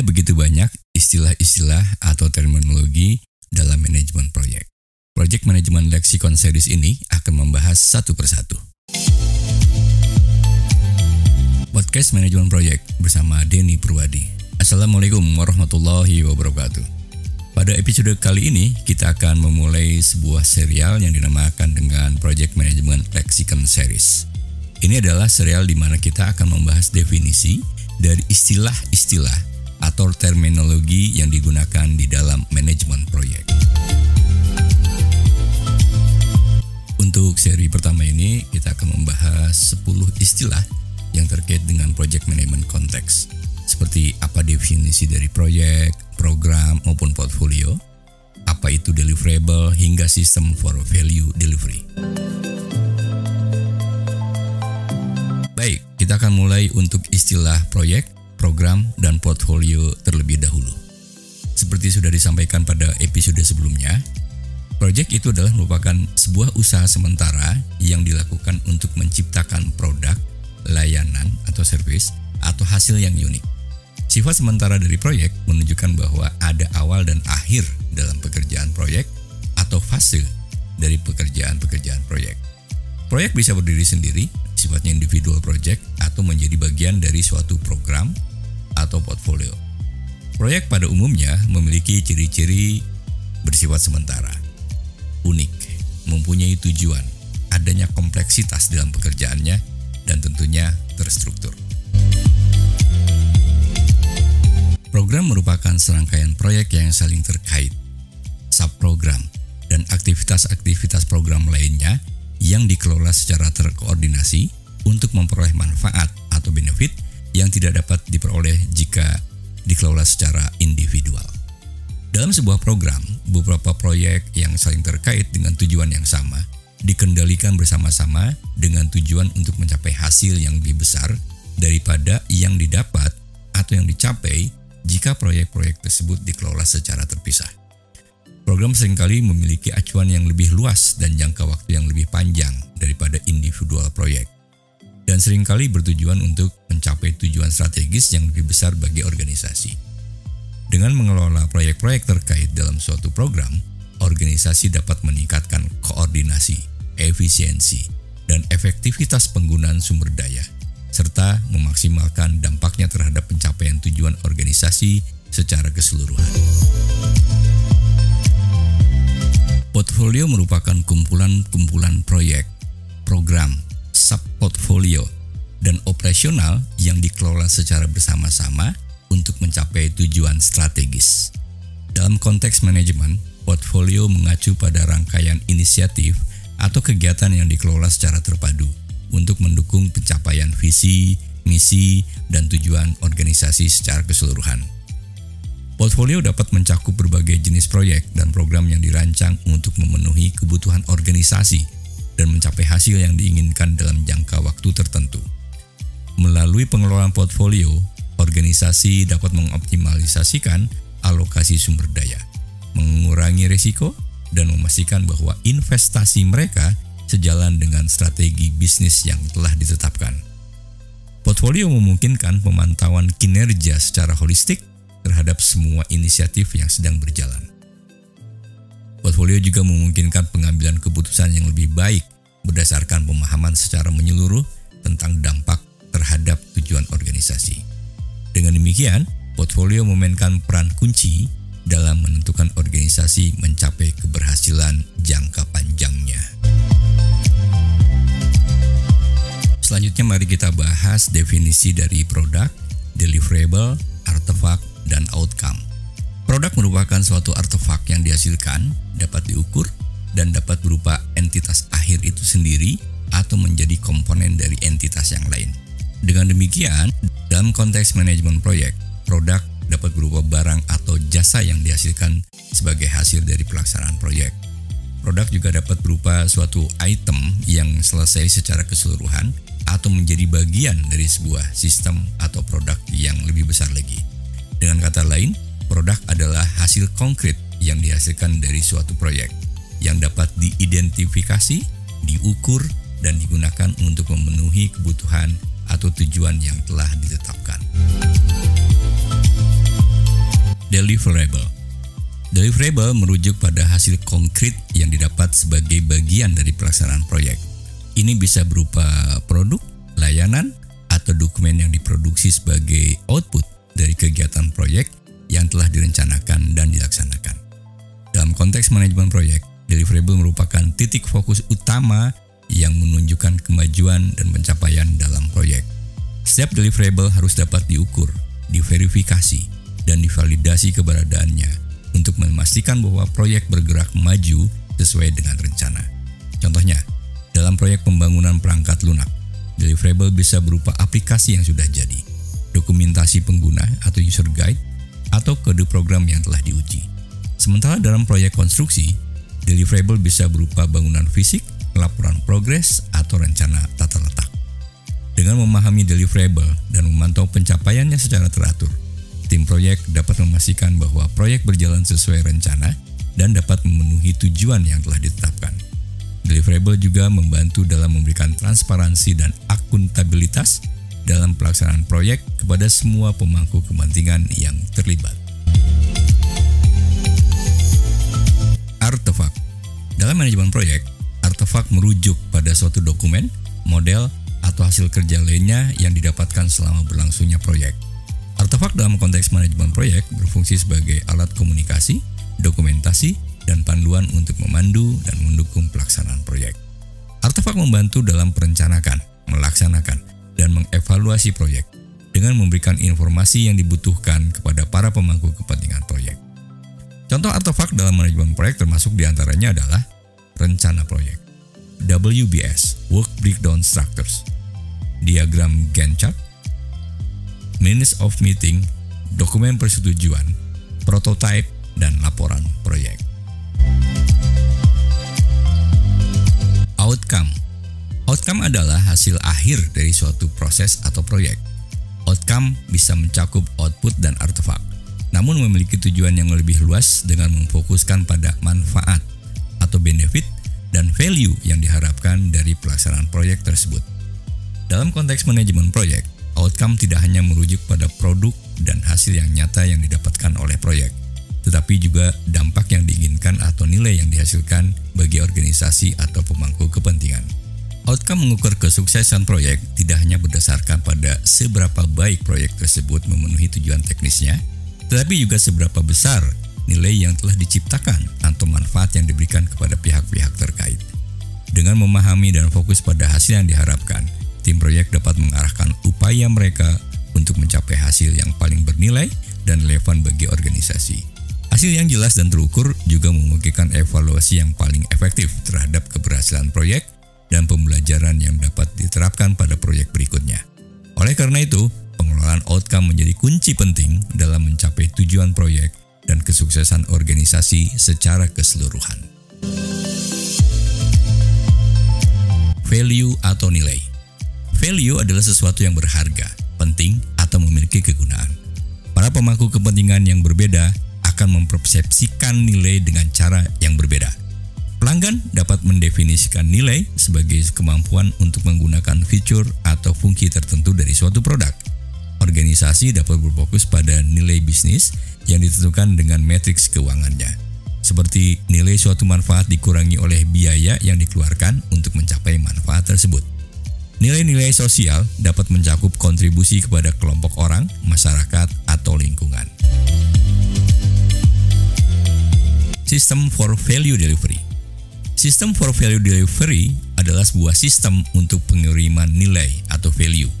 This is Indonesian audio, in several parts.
Ada begitu banyak istilah-istilah atau terminologi dalam manajemen proyek. Project Management Lexicon Series ini akan membahas satu persatu. Podcast Manajemen Proyek bersama Denny Purwadi. Assalamualaikum warahmatullahi wabarakatuh. Pada episode kali ini, kita akan memulai sebuah serial yang dinamakan dengan Project Management Lexicon Series. Ini adalah serial di mana kita akan membahas definisi dari istilah-istilah atau terminologi yang digunakan di dalam manajemen proyek. Untuk seri pertama ini, kita akan membahas 10 istilah yang terkait dengan project management konteks. Seperti apa definisi dari proyek, program, maupun portfolio, apa itu deliverable, hingga sistem for value delivery. Baik, kita akan mulai untuk istilah proyek, program, dan portfolio terlebih dahulu. Seperti sudah disampaikan pada episode sebelumnya, proyek itu adalah merupakan sebuah usaha sementara yang dilakukan untuk menciptakan produk, layanan, atau service, atau hasil yang unik. Sifat sementara dari proyek menunjukkan bahwa ada awal dan akhir dalam pekerjaan proyek atau fase dari pekerjaan-pekerjaan proyek. Proyek bisa berdiri sendiri, sifatnya individual project, atau menjadi bagian dari suatu program atau portfolio. Proyek pada umumnya memiliki ciri-ciri bersifat sementara, unik, mempunyai tujuan, adanya kompleksitas dalam pekerjaannya, dan tentunya terstruktur. Program merupakan serangkaian proyek yang saling terkait, subprogram, dan aktivitas-aktivitas program lainnya yang dikelola secara terkoordinasi untuk memperoleh manfaat atau benefit yang tidak dapat diperoleh jika dikelola secara individual. Dalam sebuah program, beberapa proyek yang saling terkait dengan tujuan yang sama dikendalikan bersama-sama dengan tujuan untuk mencapai hasil yang lebih besar daripada yang didapat atau yang dicapai jika proyek-proyek tersebut dikelola secara terpisah. Program sering kali memiliki acuan yang lebih luas dan jangka waktu yang lebih panjang daripada individual proyek dan sering kali bertujuan untuk mencapai tujuan strategis yang lebih besar bagi organisasi. Dengan mengelola proyek-proyek terkait dalam suatu program, organisasi dapat meningkatkan koordinasi, efisiensi, dan efektivitas penggunaan sumber daya, serta memaksimalkan dampaknya terhadap pencapaian tujuan organisasi secara keseluruhan. Portfolio merupakan kumpulan-kumpulan proyek, program, sub-portfolio, dan operasional yang dikelola secara bersama-sama untuk mencapai tujuan strategis. Dalam konteks manajemen, portfolio mengacu pada rangkaian inisiatif atau kegiatan yang dikelola secara terpadu untuk mendukung pencapaian visi, misi, dan tujuan organisasi secara keseluruhan. Portfolio dapat mencakup berbagai jenis proyek dan program yang dirancang untuk memenuhi kebutuhan organisasi dan mencapai hasil yang diinginkan dalam jangka waktu tertentu. Melalui pengelolaan portfolio, organisasi dapat mengoptimalisasikan alokasi sumber daya, mengurangi risiko, dan memastikan bahwa investasi mereka sejalan dengan strategi bisnis yang telah ditetapkan. Portfolio memungkinkan pemantauan kinerja secara holistik terhadap semua inisiatif yang sedang berjalan. Portfolio juga memungkinkan pengambilan keputusan yang lebih baik berdasarkan pemahaman secara menyeluruh tentang dampak terhadap tujuan organisasi. Dengan demikian, portfolio memainkan peran kunci dalam menentukan organisasi mencapai keberhasilan jangka panjangnya. Selanjutnya mari kita bahas definisi dari produk, deliverable, artefak, dan outcome. Produk merupakan suatu artefak yang dihasilkan, dapat diukur, dan dapat berupa entitas akhir itu sendiri atau menjadi komponen dari entitas yang lain. Dengan demikian, dalam konteks manajemen proyek, produk dapat berupa barang atau jasa yang dihasilkan sebagai hasil dari pelaksanaan proyek. Produk juga dapat berupa suatu item yang selesai secara keseluruhan atau menjadi bagian dari sebuah sistem atau produk yang lebih besar lagi. Dengan kata lain, Produk adalah hasil konkret yang dihasilkan dari suatu proyek yang dapat diidentifikasi, diukur, dan digunakan untuk memenuhi kebutuhan atau tujuan yang telah ditetapkan. Deliverable Deliverable merujuk pada hasil konkret yang didapat sebagai bagian dari pelaksanaan proyek. Ini bisa berupa produk, layanan, atau dokumen yang diproduksi sebagai output dari kegiatan proyek yang telah direncanakan dan dilaksanakan. Dalam konteks manajemen proyek, deliverable merupakan titik fokus utama yang menunjukkan kemajuan dan pencapaian dalam proyek. Setiap deliverable harus dapat diukur, diverifikasi, dan divalidasi keberadaannya untuk memastikan bahwa proyek bergerak maju sesuai dengan rencana. Contohnya, dalam proyek pembangunan perangkat lunak, deliverable bisa berupa aplikasi yang sudah jadi, dokumentasi pengguna atau user guide, atau kode program yang telah diuji. Sementara dalam proyek konstruksi, deliverable bisa berupa bangunan fisik, laporan progres, atau rencana tata letak. Dengan memahami deliverable dan memantau pencapaiannya secara teratur, tim proyek dapat memastikan bahwa proyek berjalan sesuai rencana dan dapat memenuhi tujuan yang telah ditetapkan. Deliverable juga membantu dalam memberikan transparansi dan akuntabilitas dalam pelaksanaan proyek kepada semua pemangku kepentingan yang terlibat. Dalam manajemen proyek, artefak merujuk pada suatu dokumen, model, atau hasil kerja lainnya yang didapatkan selama berlangsungnya proyek. Artefak dalam konteks manajemen proyek berfungsi sebagai alat komunikasi, dokumentasi, dan panduan untuk memandu dan mendukung pelaksanaan proyek. Artefak membantu dalam perencanaan, melaksanakan, dan mengevaluasi proyek dengan memberikan informasi yang dibutuhkan kepada para pemangku kepentingan. Contoh artefak dalam manajemen proyek termasuk di antaranya adalah rencana proyek, WBS (Work Breakdown Structures), diagram Gantt chart, minutes of meeting, dokumen persetujuan, prototype, dan laporan proyek. Outcome. Outcome adalah hasil akhir dari suatu proses atau proyek. Outcome bisa mencakup output dan artefak, namun memiliki tujuan yang lebih luas dengan memfokuskan pada manfaat atau benefit dan value yang diharapkan dari pelaksanaan proyek tersebut. Dalam konteks manajemen proyek, outcome tidak hanya merujuk pada produk dan hasil yang nyata yang didapatkan oleh proyek, tetapi juga dampak yang diinginkan atau nilai yang dihasilkan bagi organisasi atau pemangku kepentingan. Outcome mengukur kesuksesan proyek tidak hanya berdasarkan pada seberapa baik proyek tersebut memenuhi tujuan teknisnya, tetapi juga seberapa besar nilai yang telah diciptakan atau manfaat yang diberikan kepada pihak-pihak terkait. Dengan memahami dan fokus pada hasil yang diharapkan, tim proyek dapat mengarahkan upaya mereka untuk mencapai hasil yang paling bernilai dan relevan bagi organisasi. Hasil yang jelas dan terukur juga memungkinkan evaluasi yang paling efektif terhadap keberhasilan proyek dan pembelajaran yang dapat diterapkan pada proyek berikutnya. Oleh karena itu, pengelolaan outcome menjadi kunci penting dalam mencapai tujuan proyek dan kesuksesan organisasi secara keseluruhan. Value atau nilai Value adalah sesuatu yang berharga, penting, atau memiliki kegunaan. Para pemangku kepentingan yang berbeda akan mempersepsikan nilai dengan cara yang berbeda. Pelanggan dapat mendefinisikan nilai sebagai kemampuan untuk menggunakan fitur atau fungsi tertentu dari suatu produk. Organisasi dapat berfokus pada nilai bisnis yang ditentukan dengan matriks keuangannya, seperti nilai suatu manfaat dikurangi oleh biaya yang dikeluarkan untuk mencapai manfaat tersebut. Nilai-nilai sosial dapat mencakup kontribusi kepada kelompok orang, masyarakat, atau lingkungan. Sistem for Value Delivery Sistem for Value Delivery adalah sebuah sistem untuk pengiriman nilai atau value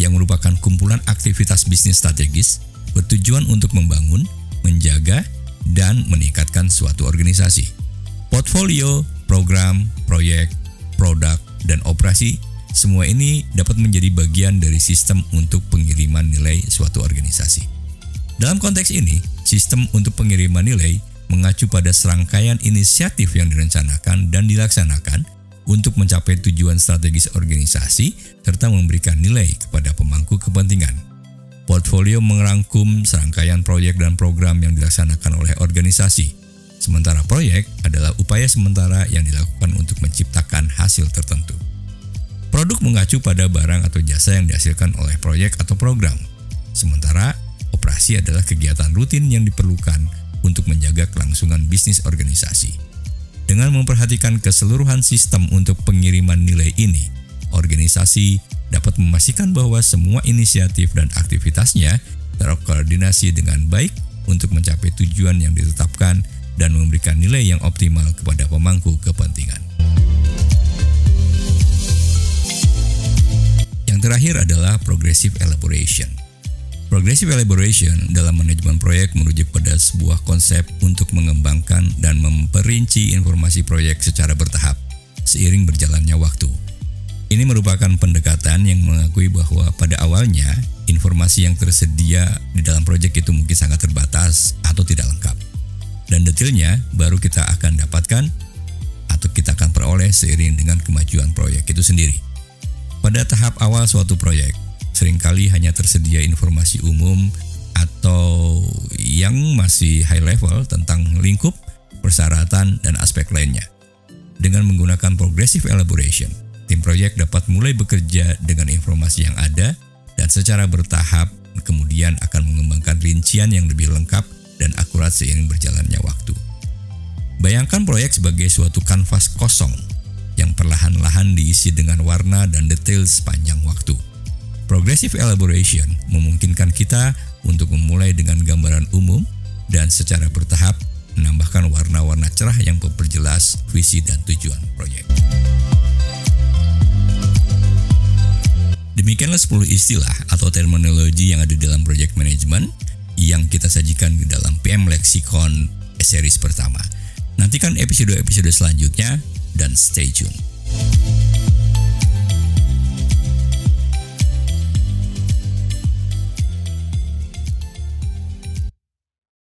yang merupakan kumpulan aktivitas bisnis strategis bertujuan untuk membangun, menjaga, dan meningkatkan suatu organisasi. Portfolio, program, proyek, produk, dan operasi semua ini dapat menjadi bagian dari sistem untuk pengiriman nilai suatu organisasi. Dalam konteks ini, sistem untuk pengiriman nilai mengacu pada serangkaian inisiatif yang direncanakan dan dilaksanakan untuk mencapai tujuan strategis organisasi serta memberikan nilai kepada pemangku kepentingan. Portfolio merangkum serangkaian proyek dan program yang dilaksanakan oleh organisasi. Sementara proyek adalah upaya sementara yang dilakukan untuk menciptakan hasil tertentu. Produk mengacu pada barang atau jasa yang dihasilkan oleh proyek atau program. Sementara operasi adalah kegiatan rutin yang diperlukan untuk menjaga kelangsungan bisnis organisasi. Dengan memperhatikan keseluruhan sistem untuk pengiriman nilai ini, organisasi dapat memastikan bahwa semua inisiatif dan aktivitasnya terkoordinasi dengan baik untuk mencapai tujuan yang ditetapkan dan memberikan nilai yang optimal kepada pemangku kepentingan. Yang terakhir adalah progressive elaboration. Progressive elaboration dalam manajemen proyek merujuk pada sebuah konsep untuk mengembangkan dan memperinci informasi proyek secara bertahap seiring berjalannya waktu. Ini merupakan pendekatan yang mengakui bahwa pada awalnya informasi yang tersedia di dalam proyek itu mungkin sangat terbatas atau tidak lengkap. Dan detailnya baru kita akan dapatkan atau kita akan peroleh seiring dengan kemajuan proyek itu sendiri. Pada tahap awal suatu proyek, sering kali hanya tersedia informasi umum atau yang masih high level tentang lingkup, persyaratan, dan aspek lainnya. Dengan menggunakan progressive elaboration, tim proyek dapat mulai bekerja dengan informasi yang ada dan secara bertahap kemudian akan mengembangkan rincian yang lebih lengkap dan akurat seiring berjalannya waktu. Bayangkan proyek sebagai suatu kanvas kosong yang perlahan-lahan diisi dengan warna dan detail sepanjang waktu. Progressive elaboration memungkinkan kita untuk memulai dengan gambaran umum dan secara bertahap menambahkan warna-warna cerah yang memperjelas visi dan tujuan proyek. Demikianlah 10 istilah atau terminologi yang ada dalam project management yang kita sajikan di dalam PM Lexicon series pertama. Nantikan episode-episode selanjutnya dan stay tune.